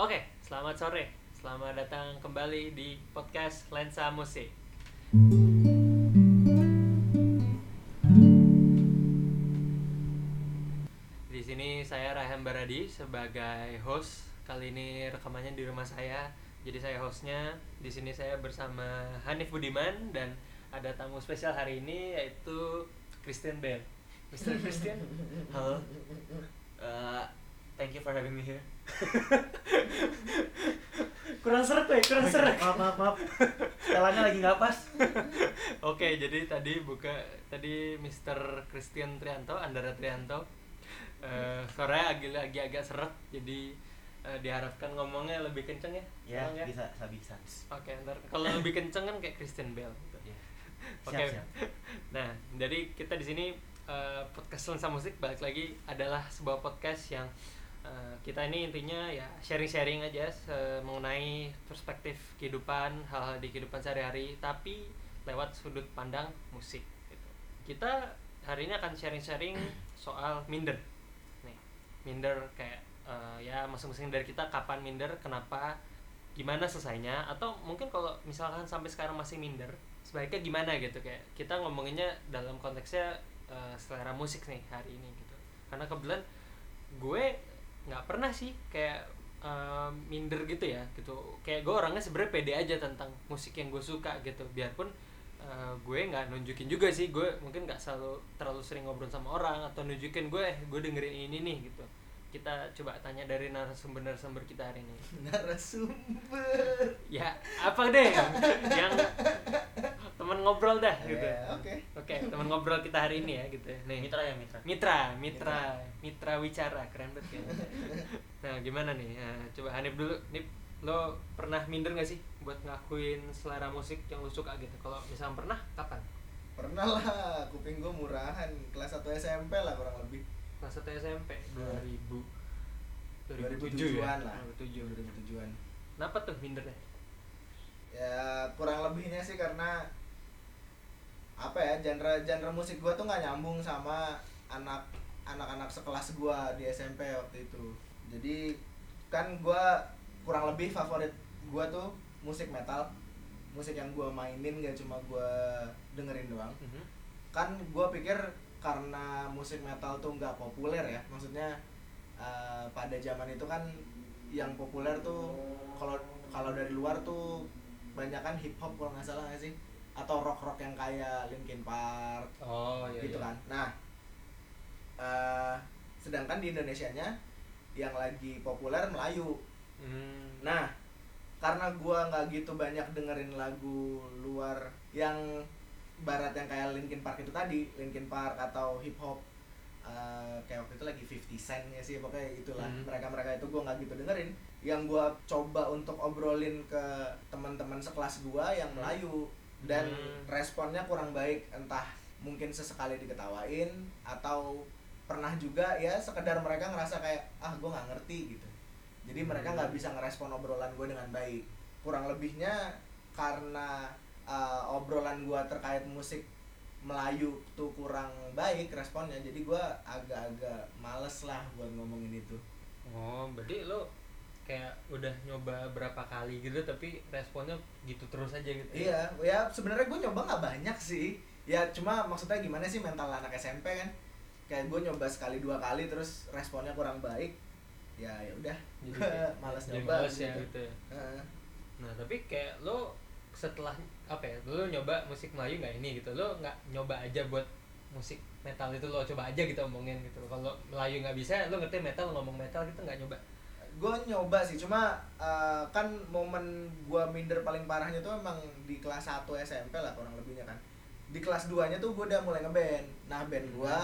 Oke, selamat sore. Selamat datang kembali di podcast Lensa Musik. Di sini saya Rahan Baradi sebagai host. Kali ini rekamannya di rumah saya. Jadi saya hostnya. Di sini saya bersama Hanif Budiman dan ada tamu spesial hari ini yaitu Christian Bell. Mr. Christian, Halo. Uh, thank you for having me here. kurang seret ya, kurang seret. Maaf, maaf, maaf. Setelannya lagi nggak pas. Oke, jadi tadi buka tadi Mr. Christian Trianto, Andara Trianto. Eh, suaranya agak lagi agak seret, jadi eh, diharapkan ngomongnya lebih kenceng ya. Ya, Tolong bisa, bisa, bisa. Oke, ntar kalau lebih kenceng kan kayak Christian Bell. gitu. Ya. Oke. Siap, siap. Nah, jadi kita di sini eh, podcast Lensa Musik balik lagi adalah sebuah podcast yang eh, kita ini intinya ya sharing-sharing aja mengenai perspektif kehidupan, hal-hal di kehidupan sehari-hari, tapi lewat sudut pandang musik. Gitu. Kita hari ini akan sharing-sharing soal minder. Nih, minder kayak eh, ya masing-masing dari kita kapan minder, kenapa, gimana selesainya, atau mungkin kalau misalkan sampai sekarang masih minder, sebaiknya gimana gitu kayak kita ngomonginnya dalam konteksnya eh, selera musik nih hari ini gitu karena kebetulan gue nggak pernah sih kayak eh, minder gitu ya gitu. Kayak gue orangnya sebenarnya pede aja tentang musik yang gue suka gitu. Biarpun eh, gue nggak nunjukin juga sih gue mungkin nggak selalu terlalu sering ngobrol sama orang atau nunjukin gue eh gue dengerin ini nih gitu. Kita coba tanya dari narasumber-narasumber kita hari ini. Narasumber. Ya apa deh? Yang teman ngobrol dah gitu. Ya, oke. Oke teman ngobrol kita hari ini ya gitu. Nih. Mitra ya, mitra. mitra mitra mitra. Wicara keren banget kan nah gimana nih? Nah, coba Hanif dulu. Nih lo pernah minder gak sih buat ngakuin selera musik yang lo suka gitu? Kalau misalnya pernah kapan? Pernah lah kuping gue murahan. Kelas 1 SMP lah kurang lebih. Kelas 1 SMP 2000 2007-an lah. 2007 2007-an kenapa tuh mindernya? Ya kurang lebihnya sih karena apa ya genre genre musik gua tuh nggak nyambung sama anak anak-anak sekelas gua di SMP waktu itu. Jadi kan gua kurang lebih favorit gua tuh musik metal. Musik yang gua mainin gak cuma gua dengerin doang. Mhm. kan gue pikir karena musik metal tuh nggak populer ya maksudnya eh, pada zaman itu kan yang populer tuh kalau kalau dari luar tuh banyak kan hip hop kalau nggak salah nggak sih atau rock rock yang kayak Linkin Park oh iya gitu iya. kan nah eh, sedangkan di Indonesia nya yang lagi populer Melayu Hmm. Nah, karena gua nggak gitu banyak dengerin lagu luar yang barat yang kayak Linkin Park itu tadi, Linkin Park atau hip hop eh, kayak waktu itu lagi 50 Cent ya sih pokoknya itulah Hmm. mereka-mereka itu gua nggak gitu dengerin. Yang gua coba untuk obrolin ke teman-teman sekelas gua yang Hmm. Melayu dan Hmm. responnya kurang baik entah mungkin sesekali diketawain atau pernah juga ya sekedar mereka ngerasa kayak ah gua nggak ngerti gitu jadi mereka nggak Hmm. bisa ngerespon obrolan gue dengan baik kurang lebihnya karena uh, obrolan gue terkait musik Melayu tuh kurang baik responnya jadi gue agak-agak males lah buat ngomongin itu Oh, berarti lo kayak udah nyoba berapa kali gitu tapi responnya gitu terus aja gitu. iya ya sebenarnya gue nyoba nggak banyak sih ya cuma maksudnya gimana sih mental anak SMP kan kayak gue nyoba sekali dua kali terus responnya kurang baik ya ya udah males jadi nyoba males ya gitu. gitu ya. Heeh. Nah, tapi kayak lo setelah apa ya? Lo nyoba musik Melayu nggak ini gitu. Lo nggak nyoba aja buat musik metal itu lo coba aja gitu omongin gitu. Kalau Melayu nggak bisa, lo ngerti metal ngomong metal gitu nggak nyoba. Gue nyoba sih cuma uh, kan momen gue minder paling parahnya tuh emang di kelas 1 SMP lah kurang lebihnya kan. Di kelas 2 nya tuh gue udah mulai ngeband. Nah band gue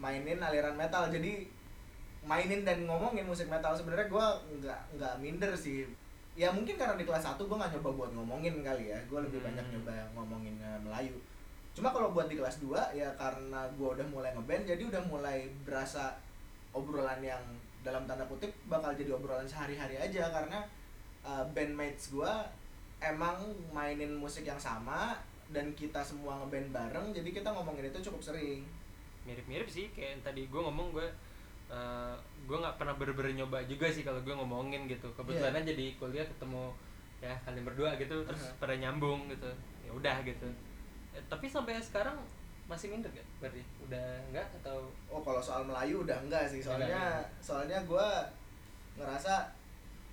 mainin aliran metal. Jadi mainin dan ngomongin musik metal sebenarnya gue nggak nggak minder sih. Ya mungkin karena di kelas 1 gue nggak nyoba buat ngomongin kali ya. Gue lebih Hmm. banyak nyoba ngomongin uh, Melayu. Cuma kalau buat di kelas 2 ya karena gue udah mulai ngeband jadi udah mulai berasa obrolan yang dalam tanda kutip bakal jadi obrolan sehari-hari aja. Karena uh, bandmates gue emang mainin musik yang sama dan kita semua ngeband bareng jadi kita ngomongin itu cukup sering. Mirip-mirip sih kayak yang tadi gue ngomong gue gue nggak pernah bener-bener nyoba juga sih kalau gue ngomongin gitu. Kebetulan Iya. aja di kuliah ketemu ya kalian berdua gitu terus Uh-huh. pada nyambung gitu. Ya udah gitu. Eh, tapi sampai sekarang masih minder gak berarti udah enggak atau Oh kalau soal Melayu udah enggak sih soalnya enggak. soalnya gue ngerasa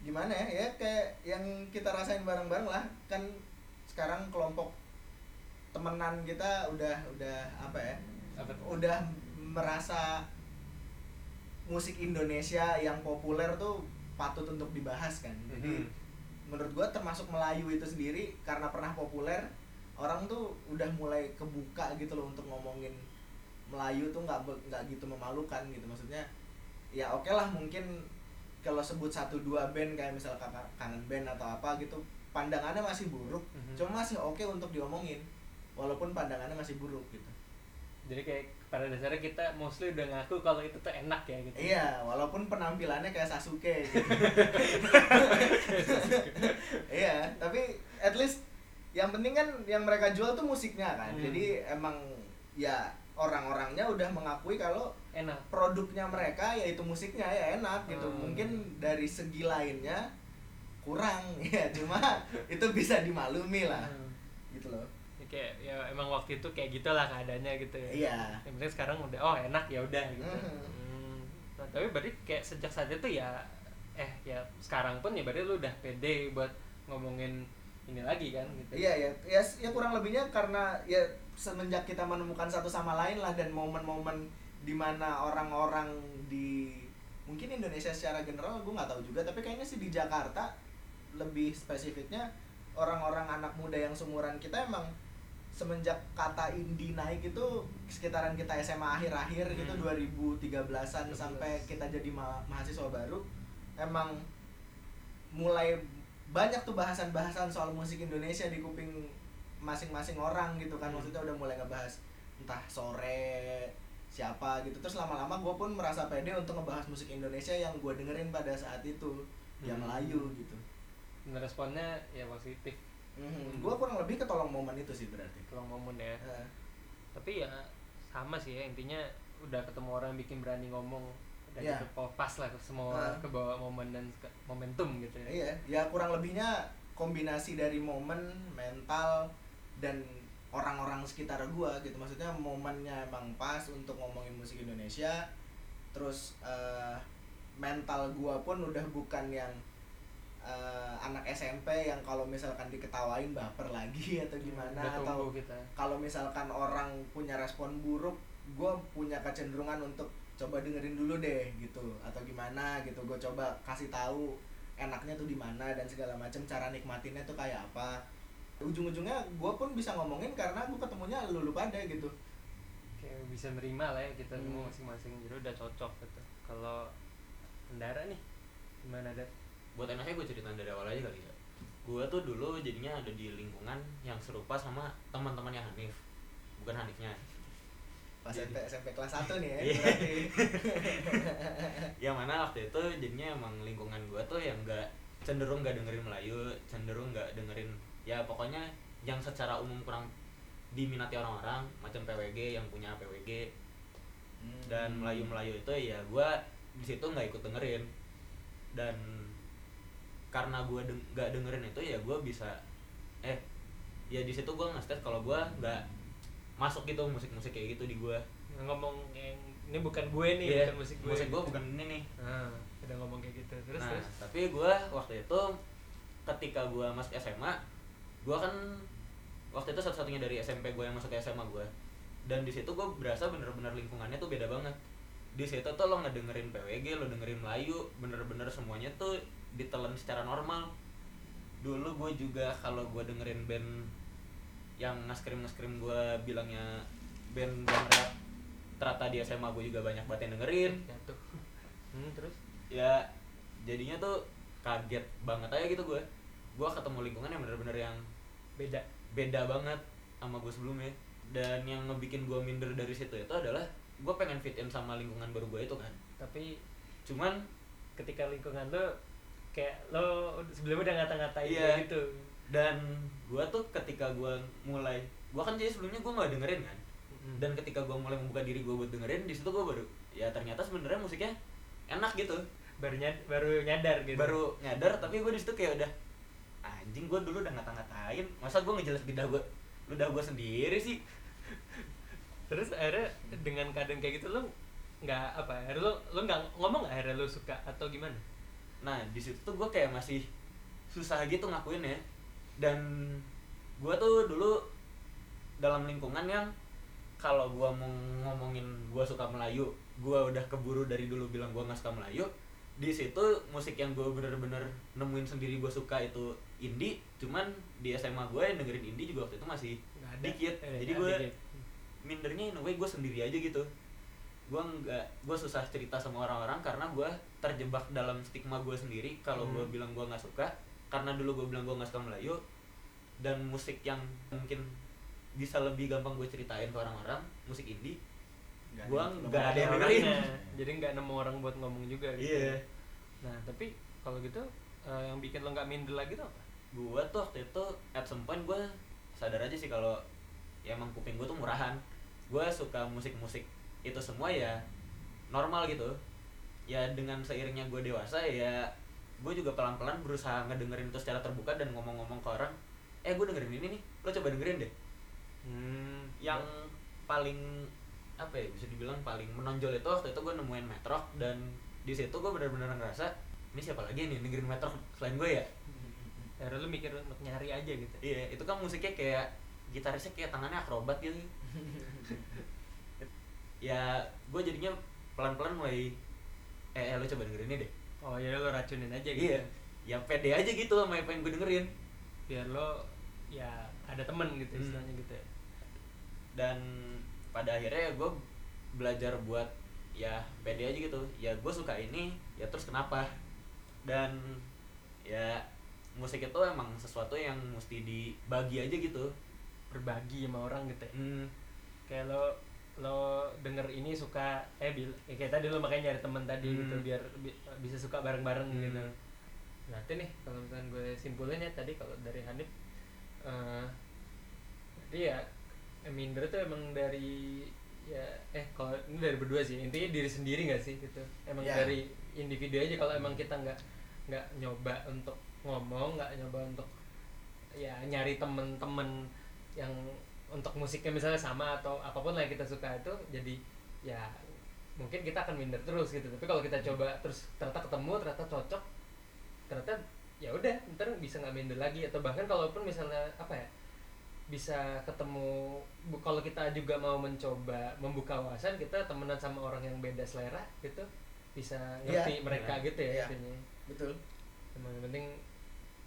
gimana ya ya kayak yang kita rasain bareng-bareng lah kan sekarang kelompok temenan kita udah udah apa ya apa tuh? udah merasa musik Indonesia yang populer tuh patut untuk dibahas kan jadi Mhm. menurut gua termasuk Melayu itu sendiri karena pernah populer orang tuh udah mulai kebuka gitu loh untuk ngomongin Melayu tuh nggak nggak gitu memalukan gitu maksudnya ya oke lah mungkin kalau sebut satu dua band kayak misal kangen band atau apa gitu pandangannya masih buruk Mhm. cuma masih oke untuk diomongin walaupun pandangannya masih buruk gitu jadi kayak pada dasarnya kita mostly udah ngaku kalau itu tuh enak ya gitu Iya, walaupun penampilannya kayak Sasuke gitu. iya, tapi at least yang penting kan yang mereka jual tuh musiknya kan. Hmm. Jadi emang ya orang-orangnya udah mengakui kalau enak produknya mereka yaitu musiknya ya enak gitu. Hmm. Mungkin dari segi lainnya kurang ya, cuma itu bisa dimaklumi lah Hmm. gitu loh. Ya, kayak ya emang waktu itu kayak gitulah keadaannya gitu ya Iya. yang penting sekarang udah oh enak ya udah gitu Mhm. Hmm. Nah, tapi berarti kayak sejak saat itu ya eh ya sekarang pun ya berarti lu udah pede buat ngomongin ini lagi kan gitu Iya ya, ya, ya kurang lebihnya karena ya semenjak kita menemukan satu sama lain lah dan momen-momen di mana orang-orang di mungkin Indonesia secara general gue nggak tahu juga tapi kayaknya sih di Jakarta lebih spesifiknya orang-orang anak muda yang seumuran kita emang semenjak kata indie naik itu sekitaran kita SMA akhir-akhir gitu Hmm. 2013-an 13. sampai kita jadi ma- mahasiswa baru emang mulai banyak tuh bahasan-bahasan soal musik Indonesia di kuping masing-masing orang gitu kan. Hmm. maksudnya udah mulai ngebahas entah sore siapa gitu. Terus lama-lama gue pun merasa pede untuk ngebahas musik Indonesia yang gue dengerin pada saat itu yang Hmm. Melayu gitu. Dan responnya ya positif. Hmm. gue kurang lebih ketolong momen itu sih berarti. Kalau momen ya. Eh, tapi ya sama sih ya intinya udah ketemu orang yang bikin berani ngomong dan Iya. itu po- pas lah semua Ah. ke bawah momen dan momentum gitu ya iya ya kurang lebihnya kombinasi dari momen mental dan orang-orang sekitar gua gitu maksudnya momennya emang pas untuk ngomongin musik Indonesia terus eh, mental gua pun udah bukan yang eh, anak SMP yang kalau misalkan diketawain baper lagi atau gimana udah atau tumbuh kita kalau misalkan orang punya respon buruk gue punya kecenderungan untuk coba dengerin dulu deh gitu. Atau gimana gitu. Gue coba kasih tahu enaknya tuh di mana dan segala macam cara nikmatinnya tuh kayak apa. Ujung-ujungnya gue pun bisa ngomongin karena gue ketemunya lu lu pada gitu. Kayak bisa nerima lah ya kita Hmm. semua masing-masing. Jadi udah cocok gitu. Kalau Andara nih gimana ada buat enaknya gue ceritain dari awal aja kali ya. Gue tuh dulu jadinya ada di lingkungan yang serupa sama teman-temannya Hanif. Bukan Hanifnya pas Jadi- SMP, SMP kelas 1 nih ya Iya. berarti. Yang mana waktu itu jadinya emang lingkungan gue tuh yang nggak cenderung nggak dengerin Melayu cenderung nggak dengerin ya pokoknya yang secara umum kurang diminati orang-orang macam PWG yang punya PWG dan Melayu Melayu itu ya gue di situ nggak ikut dengerin. Dan karena gue nggak dengerin itu ya gue bisa eh ya di situ gue nge kalau gue nggak masuk gitu musik-musik kayak gitu di gue ngomong yang ini bukan gue nih Iya, bukan musik gue. Musik gue bukan ini nih. Nah, udah ngomong kayak gitu. Terus nah terus? tapi gue waktu itu ketika gue masuk SMA gue kan waktu itu satu-satunya dari SMP gue yang masuk ke SMA gue dan di situ gue berasa bener-bener lingkungannya tuh beda banget. Di situ tuh lo ngedengerin PWG lo dengerin Melayu bener-bener semuanya tuh ditelan secara normal. Dulu gue juga kalau gue dengerin band yang nge-scream nge-scream gue bilangnya band band rap ternyata di SMA gue juga banyak banget yang dengerin. Jatuh hmm, terus? Ya jadinya tuh kaget banget aja gitu gue gue ketemu lingkungan yang bener-bener yang beda. beda banget sama gue sebelumnya. Dan yang ngebikin gue minder dari situ itu adalah gue pengen fit in sama lingkungan baru gue itu kan. Tapi cuman ketika lingkungan lo kayak lo sebelumnya udah ngata-ngatain Iya. kayak gitu dan gue tuh ketika gue mulai gue kan jadi sebelumnya gue nggak dengerin kan. Hmm. dan ketika gue mulai membuka diri gue buat dengerin di situ gue baru ya ternyata sebenarnya musiknya enak gitu. Baru nyad baru nyadar gitu. Baru nyadar tapi gue di situ kayak udah anjing gue dulu udah ngata-ngatain. Masa gue ngejelas lidah gue lidah gue sendiri sih? Terus akhirnya dengan keadaan kayak gitu lo nggak apa akhirnya lo lo nggak ngomong akhirnya lo suka atau gimana? Nah di situ tuh gue kayak masih susah gitu ngakuin ya dan gue tuh dulu dalam lingkungan yang kalau gue mau ngomongin gue suka Melayu gue udah keburu dari dulu bilang gue nggak suka Melayu di situ musik yang gue bener-bener nemuin sendiri gue suka itu indie cuman di SMA gue yang dengerin indie juga waktu itu masih ada. dikit. Eh, jadi gue mindernya in gue sendiri aja gitu. Gue nggak gue susah cerita sama orang-orang karena gue terjebak dalam stigma gue sendiri kalau gue Hmm. bilang gue nggak suka karena dulu gue bilang gue nggak suka Melayu dan musik yang mungkin bisa lebih gampang gue ceritain ke orang-orang musik indie ada- nggak ada yang dengerin. jadi nggak nemu orang buat ngomong juga gitu. Iya. Nah tapi kalau gitu eh, yang bikin lo nggak minder lagi tuh apa? Gue tuh waktu itu at some point gue sadar aja sih kalau ya emang kuping gue tuh murahan. Gue suka musik-musik itu semua ya normal gitu. Ya dengan seiringnya gue dewasa ya gue juga pelan-pelan berusaha ngedengerin itu secara terbuka dan ngomong-ngomong ke orang eh gue dengerin ini nih lo coba dengerin deh. Hmm, yang paling apa ya bisa dibilang paling menonjol itu waktu itu gue nemuin metrok dan di situ gue benar-benar ngerasa ini siapa lagi nih dengerin metrok selain gue ya? Akhirnya lo mikir untuk nyari aja gitu. Iya, itu kan musiknya kayak gitarisnya kayak tangannya akrobat gitu. ya, gue jadinya pelan-pelan mulai eh, eh lo coba dengerin ini deh. Oh ya lo racunin aja gitu Iya. Ya pede aja gitu sama apa yang gue dengerin. biar lo ya ada temen gitu Hmm. istilahnya gitu ya Dan pada akhirnya gue belajar buat ya pede aja gitu. Ya gue suka ini, ya terus kenapa? Dan ya musik itu emang sesuatu yang mesti dibagi aja gitu. berbagi sama orang gitu ya Hmm, kayak lo lo denger ini suka eh bil ya kayak tadi lo makanya nyari temen tadi Hmm. gitu biar bi- bisa suka bareng-bareng Hmm. gitu berarti nih kalau misalnya gue simpulin ya tadi kalau dari Hanif eh berarti ya minder tuh emang dari ya eh kalau ini dari berdua sih intinya diri sendiri gak sih gitu emang Ya. dari individu aja kalau emang kita nggak nggak nyoba untuk ngomong nggak nyoba untuk ya nyari temen-temen yang untuk musiknya misalnya sama atau apa pun lah yang kita suka itu jadi ya mungkin kita akan minder terus gitu tapi kalau kita coba terus ternyata ketemu ternyata cocok ternyata ya udah ntar bisa nggak minder lagi atau bahkan kalaupun misalnya apa ya bisa ketemu kalau kita juga mau mencoba membuka wawasan kita temenan sama orang yang beda selera gitu bisa ngerti Iya. mereka Iya. gitu ya Iya. intinya betul emang yang penting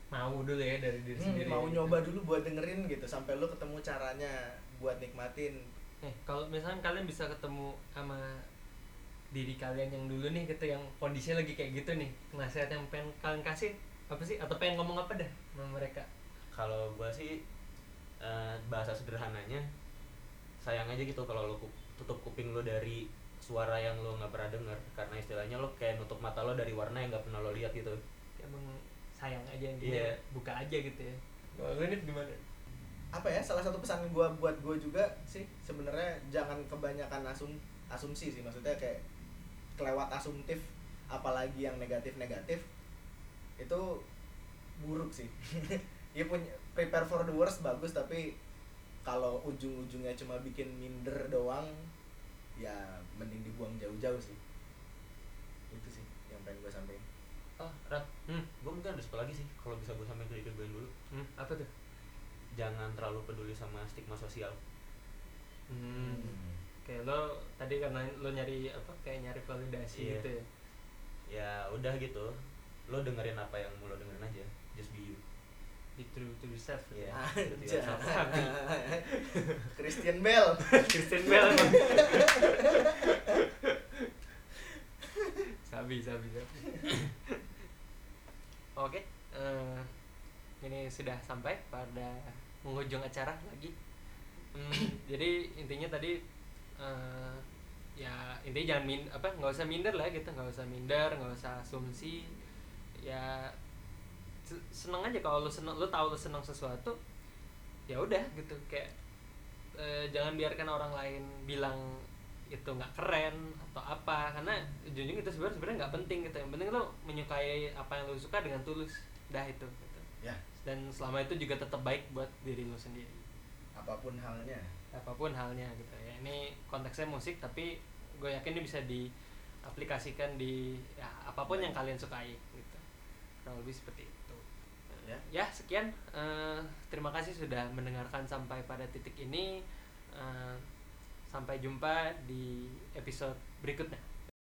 mau dulu ya dari diri Hmm, sendiri. mau nyoba dulu buat dengerin gitu sampai lu ketemu caranya buat nikmatin. Eh, kalau misalnya kalian bisa ketemu sama diri kalian yang dulu nih gitu yang kondisinya lagi kayak gitu nih nasihat yang pengen kalian kasih apa sih? Atau pengen ngomong apa dah sama mereka? Kalau gue sih eh, bahasa sederhananya sayang aja gitu kalau lo tutup kuping lo dari suara yang lo nggak pernah denger. Karena istilahnya lo kayak nutup mata lo dari warna yang nggak pernah lo lihat gitu. Emang aja yang Iya. buka aja gitu ya. Lu nih gimana? Apa ya salah satu pesan gua buat gue juga sih sebenarnya jangan kebanyakan asum asumsi sih maksudnya kayak kelewat asumtif apalagi yang negatif negatif itu buruk sih. Ya punya prepare for the worst bagus tapi kalau ujung-ujungnya cuma bikin minder doang ya mending dibuang jauh-jauh sih. Itu sih yang pengen gue sampaikan. Ah rat hmm, gue mungkin ada satu lagi sih kalau bisa gue sampai ke gue dulu. Hmm, apa tuh? Jangan terlalu peduli sama stigma sosial. Hmm. kayak lo tadi karena lo nyari apa kayak nyari validasi Iya. gitu ya? Ya udah gitu. Lo dengerin apa yang mau lo dengerin aja. Just be you. Be true to yourself. Ya. Sabi. Christian Bell Kristen Bell sabi sabi sabi. Oke eh, ini sudah sampai pada penghujung acara lagi. Hmm, jadi intinya tadi eh, ya intinya jangan min apa nggak usah minder lah gitu nggak usah minder nggak usah asumsi. Ya se- seneng aja kalau lu seneng lu tahu lu seneng sesuatu ya udah gitu. Kayak eh, jangan biarkan orang lain bilang itu nggak keren atau apa karena ujung-ujung itu sebenarnya sebenarnya nggak penting gitu. Yang penting lo menyukai apa yang lo suka dengan tulus dah itu gitu. ya. Dan selama itu juga tetap baik buat diri lo sendiri. Apa pun halnya. Apa pun halnya gitu. Ya ini konteksnya musik tapi gue yakin ini bisa diaplikasikan di ya, apa pun yang kalian sukai gitu. Kurang lebih seperti itu. Ya. ya sekian. Eh, terima kasih sudah mendengarkan sampai pada titik ini. Eh, sampai jumpa di episode berikutnya